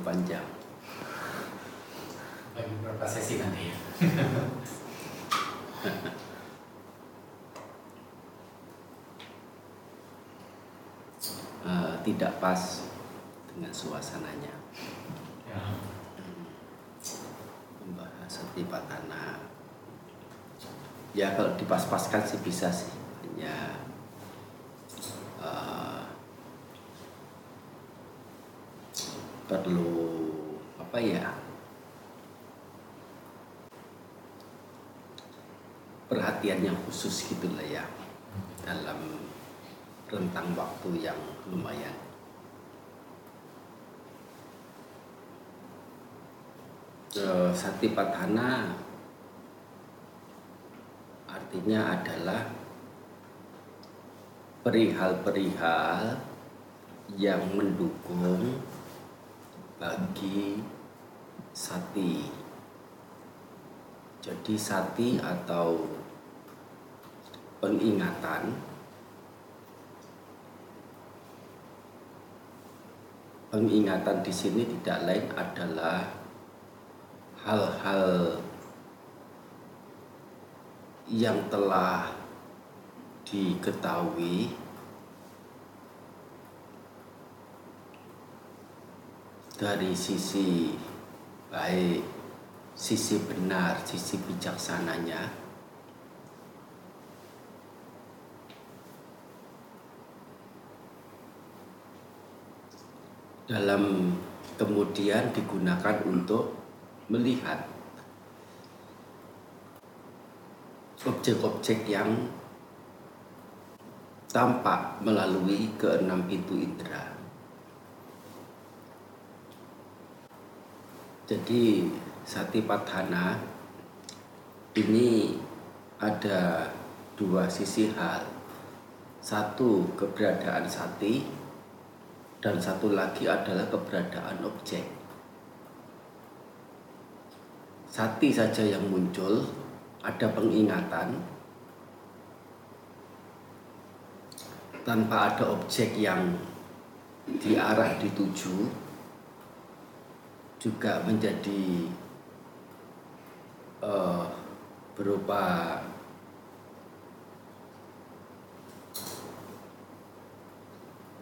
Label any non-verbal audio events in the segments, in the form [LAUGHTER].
panjang. Bagi beberapa sesi nanti ya. Uh, [LAUGHS] tidak pas dengan suasananya. ya. Membahas satipatthana. Ya kalau dipas-paskan sih bisa sih. Hanya uh, perlu apa ya? Perhatian yang khusus gitu lah ya dalam rentang waktu yang lumayan. Uh, Satipatthana artinya adalah perihal-perihal yang mendukung bagi sati. Jadi sati atau pengingatan pengingatan di sini tidak lain adalah hal-hal yang telah diketahui dari sisi baik, sisi benar, sisi bijaksananya, dalam kemudian digunakan untuk melihat objek-objek yang tampak melalui keenam pintu indera. Jadi Satipatthana ini ada dua sisi hal. Satu keberadaan sati dan satu lagi adalah keberadaan objek. Sati saja yang muncul, ada pengingatan tanpa ada objek yang diarah dituju juga menjadi uh, berupa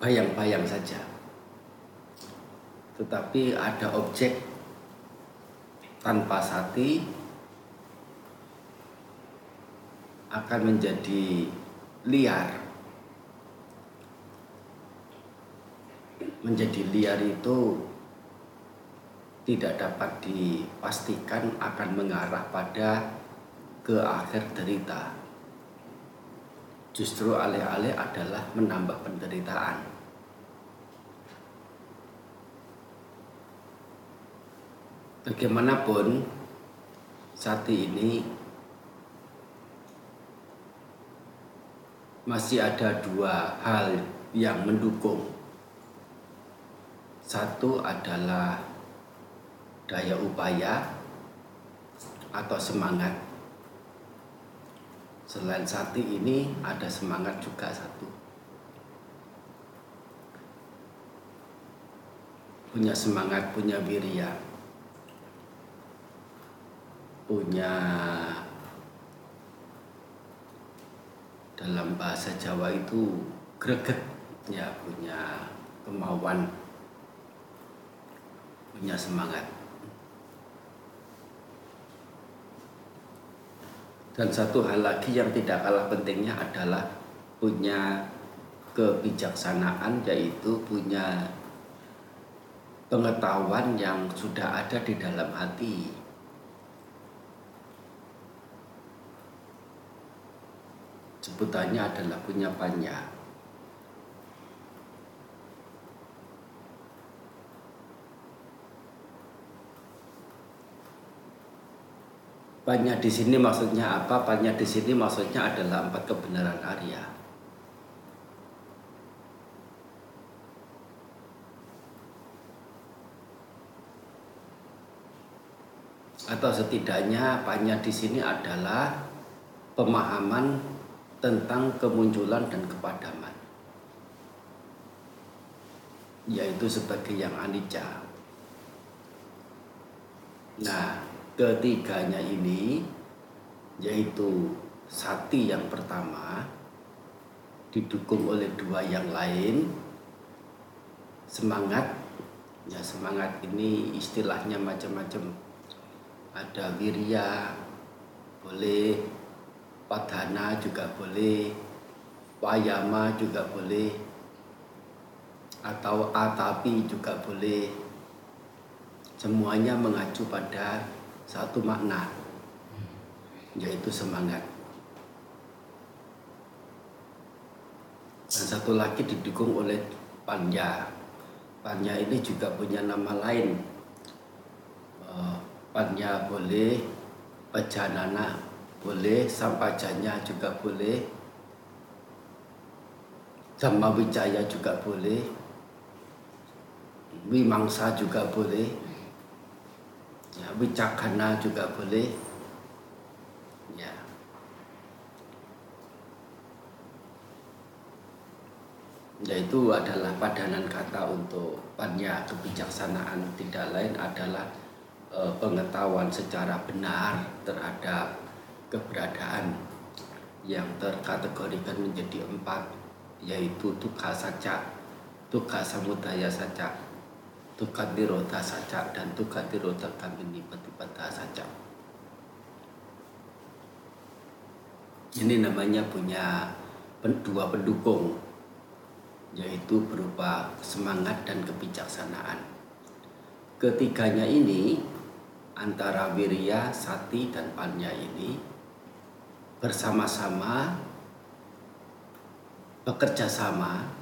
bayang-bayang saja. Tetapi ada objek tanpa sati akan menjadi liar. Menjadi liar itu tidak dapat dipastikan akan mengarah pada ke akhir derita. Justru alih-alih adalah menambah penderitaan. Bagaimanapun sati ini masih ada dua hal yang mendukung. Satu adalah daya upaya atau semangat. Selain sati ini ada semangat juga satu. Punya semangat, punya wirya. Punya dalam bahasa Jawa itu greget ya punya kemauan punya semangat Dan satu hal lagi yang tidak kalah pentingnya adalah punya kebijaksanaan yaitu punya pengetahuan yang sudah ada di dalam hati. Sebutannya adalah punya panya. Banyak di sini maksudnya apa? Banyak di sini maksudnya adalah empat kebenaran Arya. atau setidaknya banyak di sini adalah pemahaman tentang kemunculan dan kepadaman yaitu sebagai yang anicca. Nah, ketiganya ini yaitu sati yang pertama didukung oleh dua yang lain. Semangat. Ya semangat ini istilahnya macam-macam. Ada wirya boleh. Padana juga boleh. Wayama juga boleh. Atau atapi juga boleh. Semuanya mengacu pada satu makna yaitu semangat. Dan satu lagi didukung oleh panya panya ini juga punya nama lain. Eh, panya boleh pajanana boleh sampajanya juga boleh Dhamma Wijaya juga boleh Wimangsa juga boleh ya, Wicakana juga boleh. Ya. Yaitu adalah padanan kata untuk panya kebijaksanaan tidak lain adalah eh, pengetahuan secara benar terhadap keberadaan yang terkategorikan menjadi empat yaitu tukha saja, tukha saja, tukha nirodha saja dan tukha nirodha kamini patipada saja. Ini namanya punya dua pendukung yaitu berupa semangat dan kebijaksanaan. Ketiganya ini antara wirya, sati dan panya ini bersama-sama bekerja sama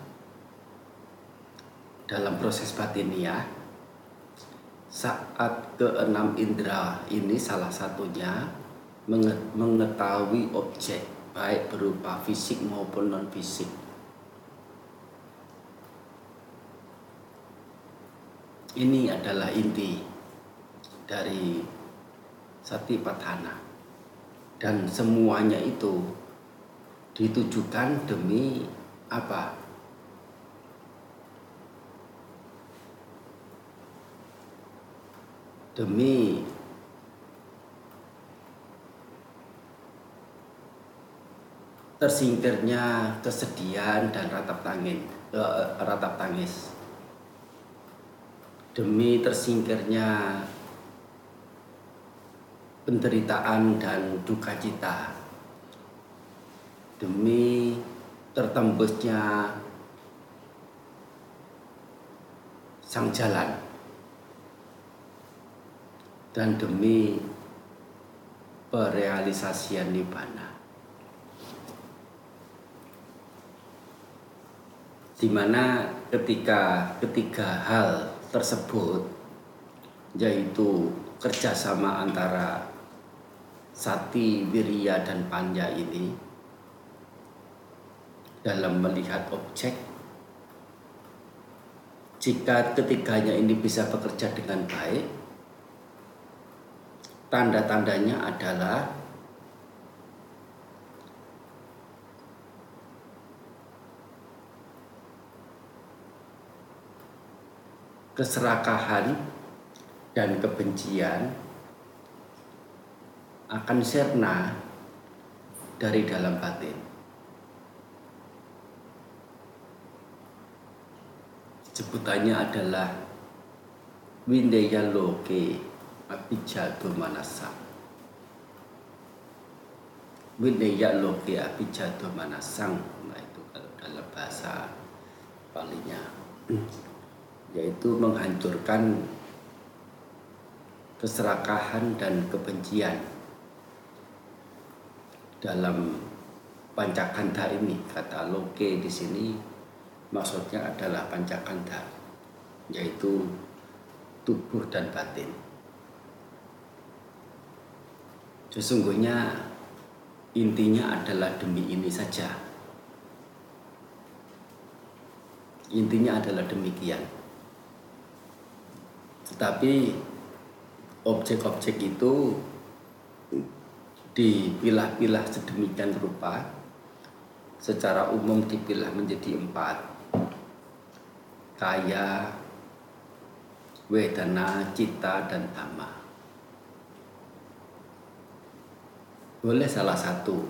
dalam proses batiniah saat keenam indera ini salah satunya menge- mengetahui objek baik berupa fisik maupun non fisik ini adalah inti dari Satipatthana dan semuanya itu ditujukan demi apa? Demi tersingkirnya kesedihan dan ratap tangis, eh, ratap tangis. Demi tersingkirnya penderitaan dan duka cita demi tertembusnya sang jalan dan demi perealisasian nibbana. Di mana ketika ketiga hal tersebut yaitu kerjasama antara sati, wirya, dan panya ini dalam melihat objek jika ketiganya ini bisa bekerja dengan baik tanda-tandanya adalah keserakahan dan kebencian akan sirna dari dalam batin. Sebutannya adalah Windeya Loke Abijado Manasa. Windeya Loke Abijado Manasang. Nah itu kalau dalam bahasa palinya yaitu menghancurkan keserakahan dan kebencian dalam pancakanda ini kata loke di sini maksudnya adalah pancakanda yaitu tubuh dan batin sesungguhnya intinya adalah demi ini saja. Intinya adalah demikian. Tetapi objek-objek itu dipilah-pilah sedemikian rupa secara umum dipilah menjadi empat. Kaya wedana cita dan tama boleh salah satu.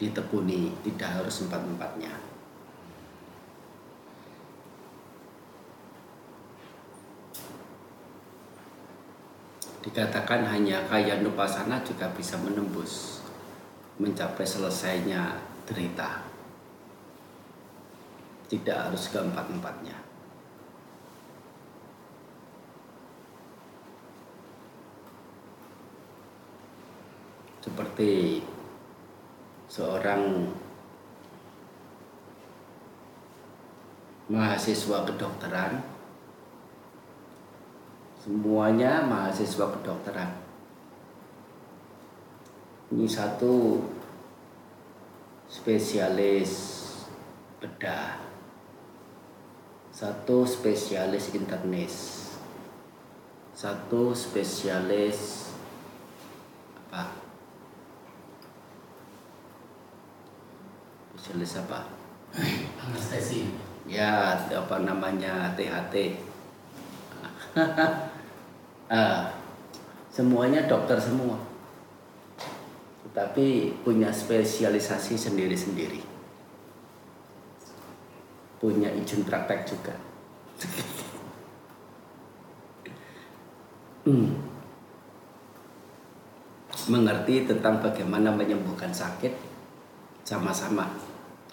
Ditekuni tidak harus empat-empatnya. Dikatakan hanya kaya nupasana juga bisa menembus mencapai selesainya derita. Tidak harus keempat-empatnya seperti seorang mahasiswa kedokteran. Semuanya mahasiswa kedokteran. Ini satu spesialis bedah. Satu spesialis internis. Satu spesialis apa spesialis apa? Anestesi. Ya apa namanya THT [LAUGHS] Ah, semuanya dokter semua. Tetapi punya spesialisasi sendiri-sendiri. Punya izin praktek juga. [LAUGHS] Hmm. mengerti tentang bagaimana menyembuhkan sakit sama-sama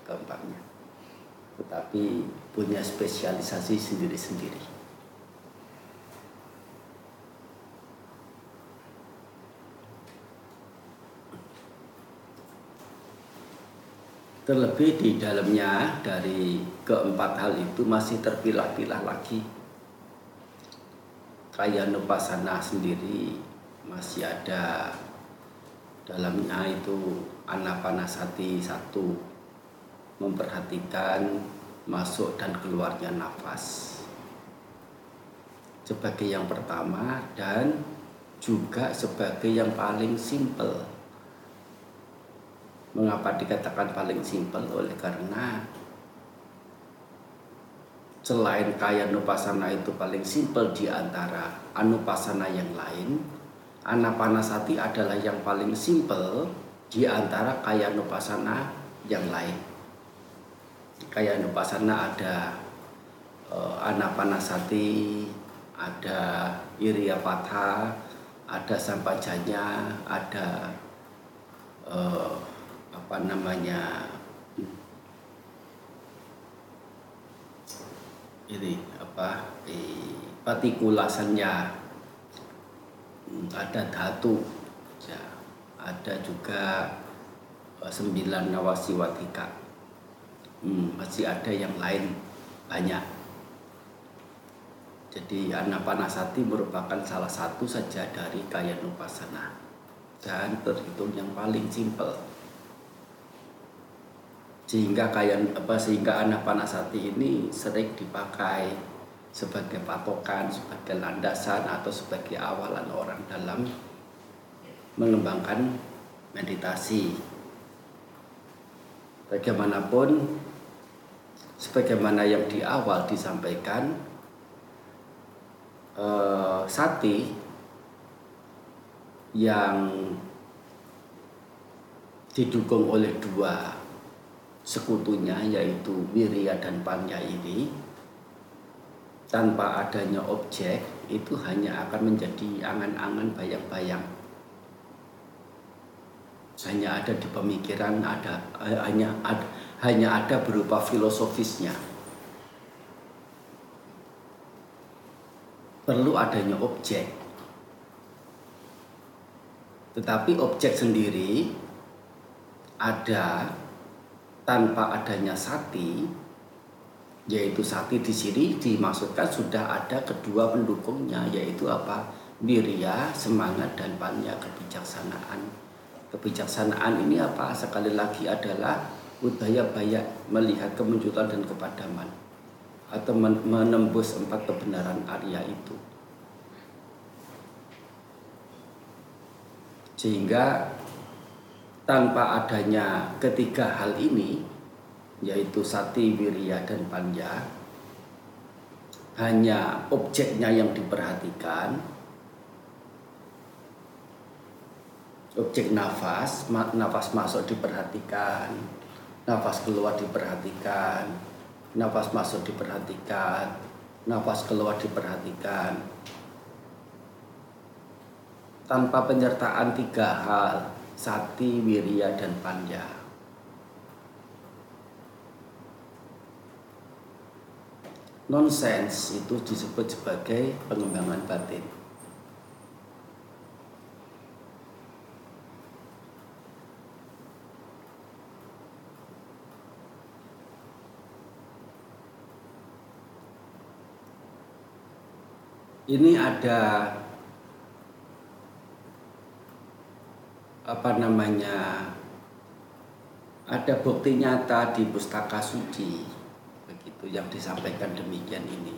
keempatnya. Tetapi punya spesialisasi sendiri-sendiri. Terlebih di dalamnya dari keempat hal itu masih terpilah-pilah lagi. Kaya Nupasana sendiri masih ada. Dalamnya itu anapanasati satu memperhatikan masuk dan keluarnya nafas sebagai yang pertama dan juga sebagai yang paling simple Mengapa dikatakan paling simpel? Oleh karena selain kaya nupasana itu paling simpel di antara anupasana yang lain, anapanasati adalah yang paling simpel di antara kaya nupasana yang lain. Kaya nupasana ada uh, anapanasati, ada iriapatha, ada sampajanya, ada uh, apa namanya ini apa eh, partikulasannya ada dhatu ya, ada juga eh, sembilan nawasiwatika hmm, masih ada yang lain banyak. Jadi anapanasati merupakan salah satu saja dari kaya nupasana dan terhitung yang paling simpel. Sehingga kayak apa sehingga anak panasati ini sering dipakai sebagai patokan, sebagai landasan atau sebagai awalan orang dalam mengembangkan meditasi. Bagaimanapun, sebagaimana yang di awal disampaikan, eh, sati yang didukung oleh dua sekutunya yaitu wirya dan panya ini tanpa adanya objek itu hanya akan menjadi angan-angan bayang-bayang hanya ada di pemikiran ada eh, hanya ada, hanya ada berupa filosofisnya. Perlu adanya objek. Tetapi objek sendiri ada tanpa adanya sati yaitu sati di sini dimaksudkan sudah ada kedua pendukungnya yaitu apa? Wirya semangat dan panya kebijaksanaan kebijaksanaan ini apa? Sekali lagi adalah budaya bayak melihat kemunculan dan kepadaman atau menembus empat kebenaran Arya itu. Sehingga tanpa adanya ketiga hal ini yaitu sati, wirya, dan panja hanya objeknya yang diperhatikan objek nafas nafas masuk diperhatikan nafas keluar diperhatikan nafas masuk diperhatikan nafas keluar diperhatikan tanpa penyertaan tiga hal sati, wirya, dan panja. Nonsense itu disebut sebagai pengembangan batin. Ini ada apa namanya ada bukti nyata di pustaka suci begitu yang disampaikan demikian ini.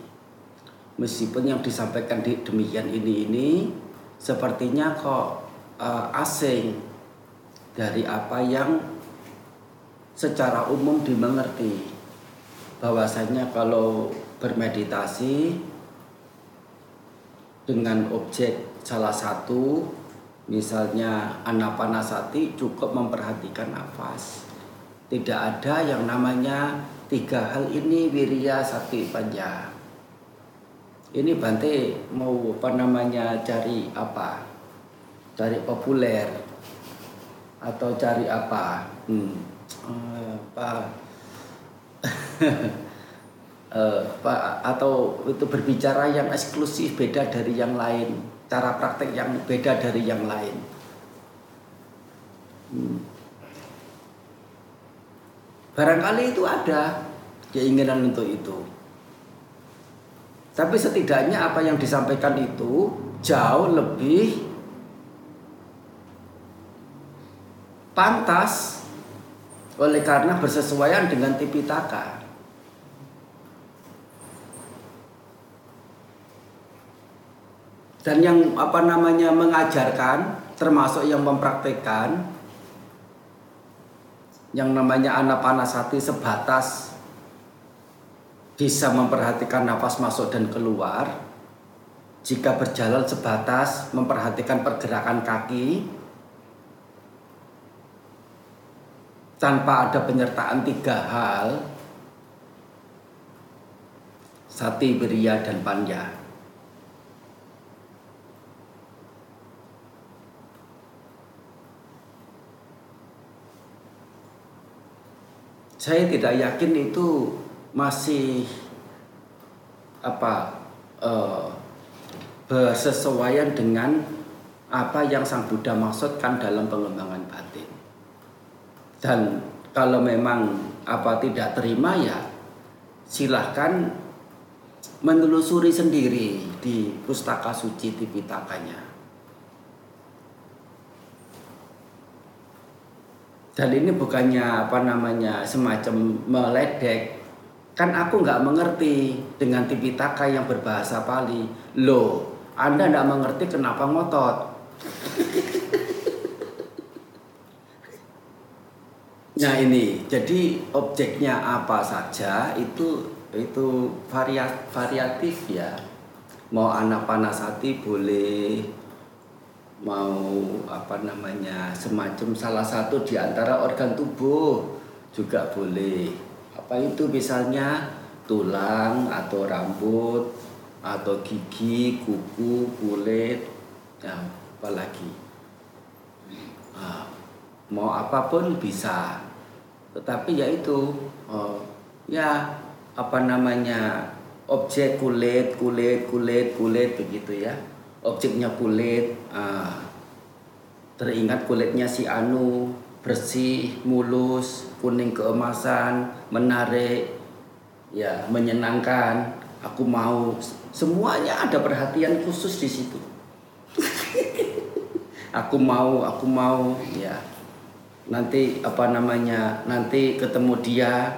Meskipun yang disampaikan di demikian ini ini sepertinya kok uh, asing dari apa yang secara umum dimengerti. Bahwasanya kalau bermeditasi dengan objek salah satu Misalnya anapanasati cukup memperhatikan nafas. Tidak ada yang namanya tiga hal ini wirya sati panja. Ini Bante mau apa namanya cari apa? Cari populer atau cari apa? Hmm. Apa? [LAUGHS] uh, atau itu berbicara yang eksklusif beda dari yang lain cara praktek yang beda dari yang lain. Hmm. Barangkali itu ada keinginan untuk itu. Tapi setidaknya apa yang disampaikan itu jauh lebih pantas oleh karena bersesuaian dengan Tipitaka. Dan yang apa namanya mengajarkan termasuk yang mempraktekkan yang namanya anapanasati sebatas bisa memperhatikan nafas masuk dan keluar jika berjalan sebatas memperhatikan pergerakan kaki tanpa ada penyertaan tiga hal sati, beria, dan panja. Saya tidak yakin itu masih apa uh, bersesuaian dengan apa yang Sang Buddha maksudkan dalam pengembangan batin. Dan kalau memang apa tidak terima ya silahkan menelusuri sendiri di pustaka suci Tipitakanya. Dan ini bukannya apa namanya semacam meledek. Kan aku nggak mengerti dengan Tipitaka yang berbahasa Pali. Loh anda nggak mengerti kenapa ngotot? Nah ini. Jadi objeknya apa saja itu itu variatif ya. Mau anak panas hati boleh mau apa namanya semacam salah satu di antara organ tubuh juga boleh. Apa itu misalnya tulang atau rambut atau gigi, kuku, kulit, ya, apalagi nah, mau apa pun bisa. Tetapi ya itu oh, ya apa namanya objek kulit, kulit, kulit, kulit begitu ya objeknya kulit ah, teringat kulitnya si Anu bersih mulus kuning keemasan menarik ya menyenangkan. Aku mau. Semuanya ada perhatian khusus di situ. [LAUGHS] Aku mau aku mau ya. Nanti apa namanya nanti ketemu dia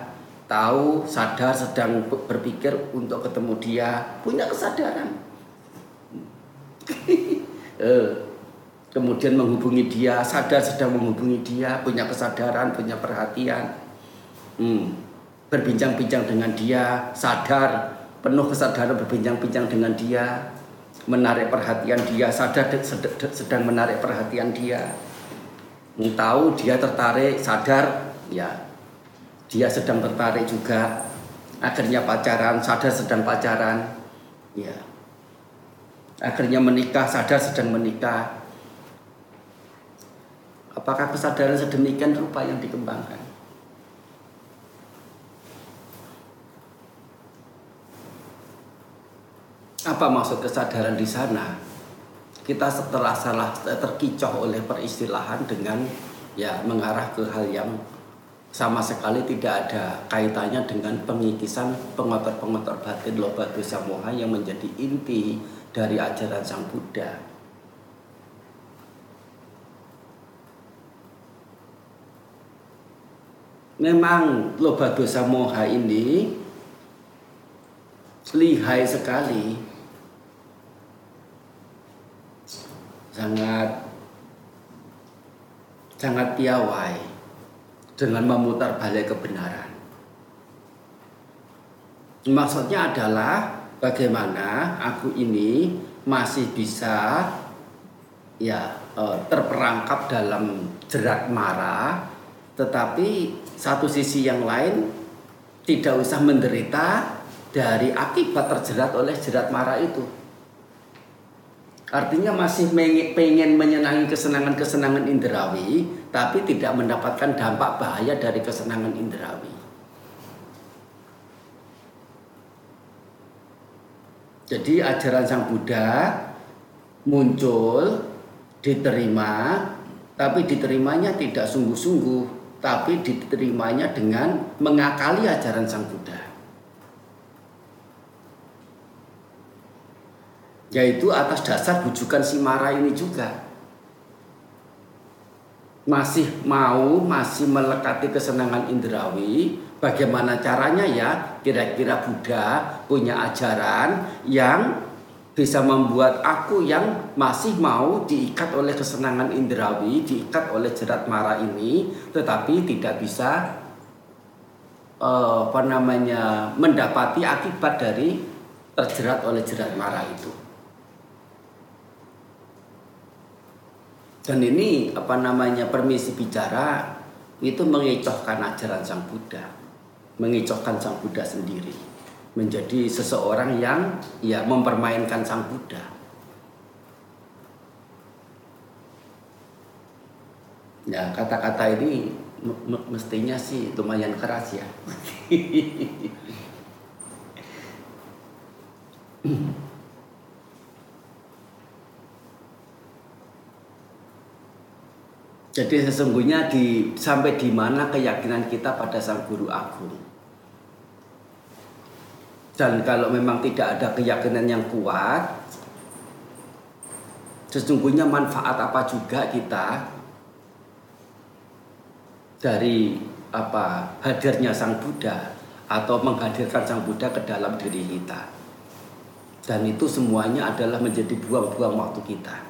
tahu sadar sedang berpikir untuk ketemu dia punya kesadaran [LAUGHS] kemudian menghubungi dia, sadar sedang menghubungi dia, punya kesadaran, punya perhatian, hmm, berbincang-bincang dengan dia, sadar, penuh kesadaran berbincang-bincang dengan dia, menarik perhatian dia, sadar sedang menarik perhatian dia, tahu dia tertarik, sadar, ya, dia sedang tertarik juga, akhirnya pacaran, sadar sedang pacaran, ya, akhirnya menikah, sadar sedang menikah. Apakah kesadaran sedemikian rupa yang dikembangkan? Apa maksud kesadaran di sana? kita setelah salah terkicoh oleh peristilahan dengan ya mengarah ke hal yang sama sekali tidak ada kaitannya dengan pengikisan pengotor-pengotor batin loba dosa moha yang menjadi inti dari ajaran Sang Buddha. Memang loba dosa moha ini lihai sekali sangat sangat piawai dengan memutar balik kebenaran. Maksudnya adalah bagaimana aku ini masih bisa ya eh, terperangkap dalam jerat marah, tetapi satu sisi yang lain tidak usah menderita dari akibat terjerat oleh jerat marah itu. Artinya masih pengen menyenangi kesenangan-kesenangan indrawi, tapi tidak mendapatkan dampak bahaya dari kesenangan indrawi. Jadi ajaran Sang Buddha muncul, diterima, tapi diterimanya tidak sungguh-sungguh, tapi diterimanya dengan mengakali ajaran Sang Buddha. yaitu atas dasar bujukan si Mara ini juga masih mau masih melekati kesenangan indrawi. Bagaimana caranya ya? Kira-kira Buddha punya ajaran yang bisa membuat aku yang masih mau diikat oleh kesenangan indrawi diikat oleh jerat mara ini tetapi tidak bisa uh, apa namanya mendapati akibat dari terjerat oleh jerat mara itu Dan ini apa namanya permisi bicara itu mengecohkan ajaran Sang Buddha, mengecohkan Sang Buddha sendiri, menjadi seseorang yang ya mempermainkan Sang Buddha. Ya kata-kata ini mestinya sih lumayan keras ya. [LAUGHS] Jadi sesungguhnya di sampai di mana keyakinan kita pada Sang Guru Agung. Dan kalau memang tidak ada keyakinan yang kuat, sesungguhnya manfaat apa juga kita dari apa hadirnya Sang Buddha atau menghadirkan Sang Buddha ke dalam diri kita. Dan itu semuanya adalah menjadi buang-buang waktu kita.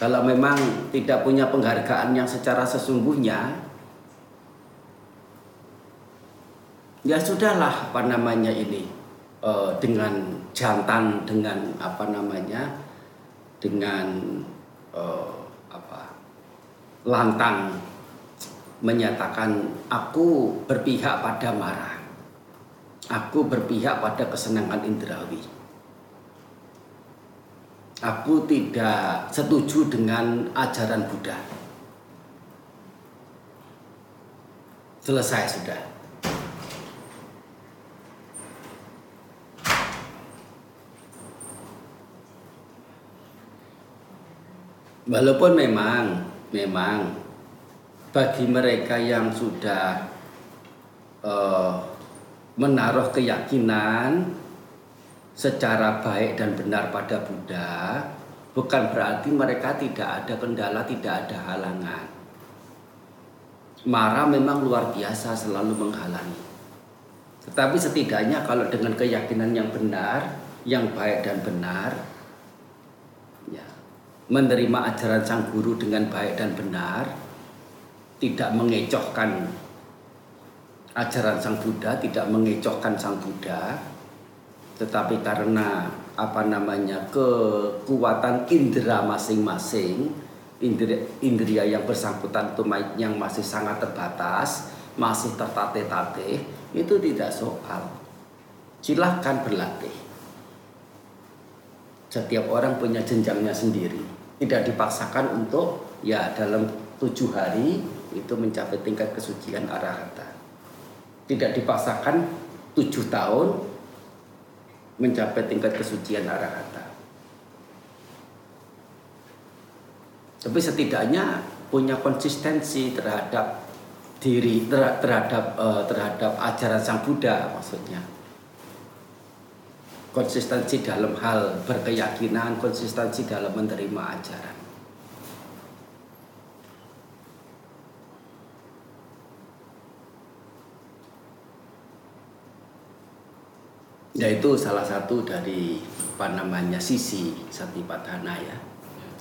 Kalau memang tidak punya penghargaan yang secara sesungguhnya, ya sudahlah apa namanya ini uh, dengan jantan dengan apa namanya dengan uh, apa lantang menyatakan aku berpihak pada marah, aku berpihak pada kesenangan indrawi aku tidak setuju dengan ajaran Buddha. Selesai sudah. Walaupun memang, memang bagi mereka yang sudah uh, menaruh keyakinan secara baik dan benar pada Buddha bukan berarti mereka tidak ada kendala, tidak ada halangan. Marah memang luar biasa selalu menghalangi. Tetapi setidaknya kalau dengan keyakinan yang benar, yang baik dan benar, menerima ajaran sang guru dengan baik dan benar, tidak mengecohkan ajaran sang Buddha, tidak mengecohkan sang Buddha, tetapi karena apa namanya kekuatan indera masing-masing, indera, indera yang bersangkutan itu yang masih sangat terbatas, masih tertatih-tatih, itu tidak soal. Silahkan berlatih. Setiap orang punya jenjangnya sendiri. Tidak dipaksakan untuk ya dalam tujuh hari itu mencapai tingkat kesucian arahata. Tidak dipaksakan tujuh tahun mencapai tingkat kesucian arahata. Tapi setidaknya punya konsistensi terhadap diri terhadap uh, terhadap ajaran Sang Buddha maksudnya. Konsistensi dalam hal berkeyakinan, konsistensi dalam menerima ajaran. Yaitu salah satu dari apa namanya sisi satipatthana ya.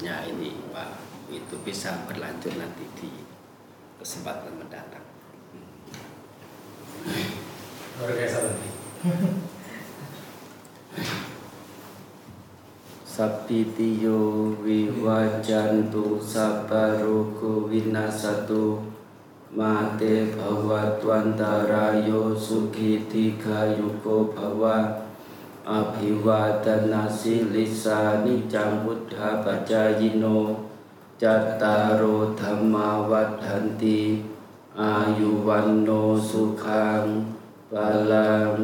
Ya ini Pak itu bisa berlanjut nanti di kesempatan mendatang. Luar biasa tadi. Sapitiyo มาเตภวะตวันตารายโยสุขีติขายุโกภวะอภิวาตนาสิลิสานิจังพุทธาปจายโน จัตตารโอธรรมาวัฏันตีอายุวันโนสุขังบาลัง